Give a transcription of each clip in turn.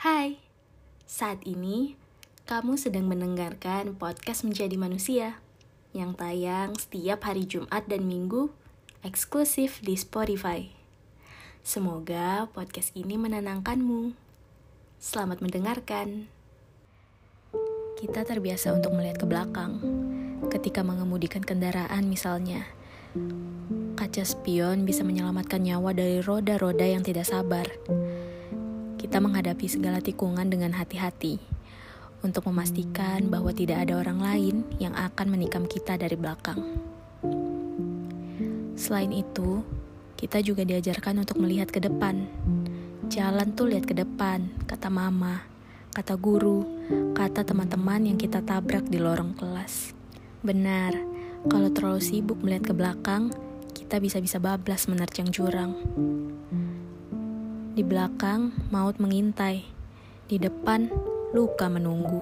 Hai, saat ini kamu sedang mendengarkan podcast Menjadi Manusia yang tayang setiap hari Jumat dan Minggu eksklusif di Spotify. Semoga podcast ini menenangkanmu. Selamat mendengarkan. Kita terbiasa untuk melihat ke belakang ketika mengemudikan kendaraan misalnya. Kaca spion bisa menyelamatkan nyawa dari roda-roda yang tidak sabar. Kita menghadapi segala tikungan dengan hati-hati untuk memastikan bahwa tidak ada orang lain yang akan menikam kita dari belakang. Selain itu, kita juga diajarkan untuk melihat ke depan. Jalan tuh lihat ke depan, kata mama, kata guru, kata teman-teman yang kita tabrak di lorong kelas. Benar, kalau terlalu sibuk melihat ke belakang, kita bisa-bisa bablas menerjang jurang. Di belakang, maut mengintai. Di depan, luka menunggu.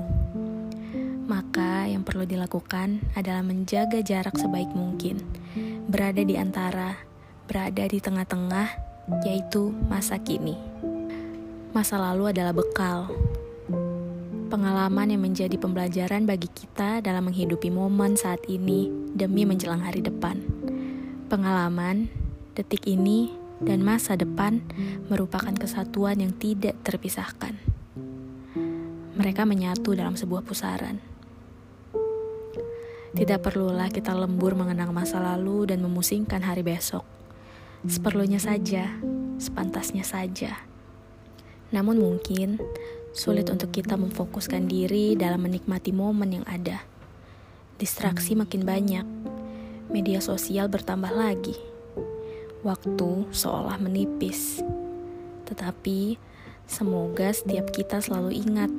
Maka yang perlu dilakukan adalah menjaga jarak sebaik mungkin. Berada di antara, berada di tengah-tengah, yaitu masa kini. Masa lalu adalah bekal, pengalaman yang menjadi pembelajaran bagi kita dalam menghidupi momen saat ini demi menjelang hari depan. Pengalaman, detik ini, dan masa depan merupakan kesatuan yang tidak terpisahkan. Mereka menyatu dalam sebuah pusaran. Tidak perlulah kita lembur mengenang masa lalu dan memusingkan hari besok. Seperlunya saja, sepantasnya saja. Namun mungkin Sulit untuk kita memfokuskan diri dalam menikmati momen yang ada. Distraksi makin banyak, media sosial bertambah lagi. Waktu seolah menipis. Tetapi semoga setiap kita selalu ingat,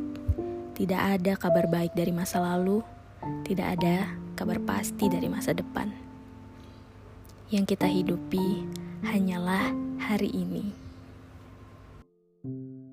tidak ada kabar baik dari masa lalu, tidak ada kabar pasti dari masa depan. Yang kita hidupi hanyalah hari ini. thank you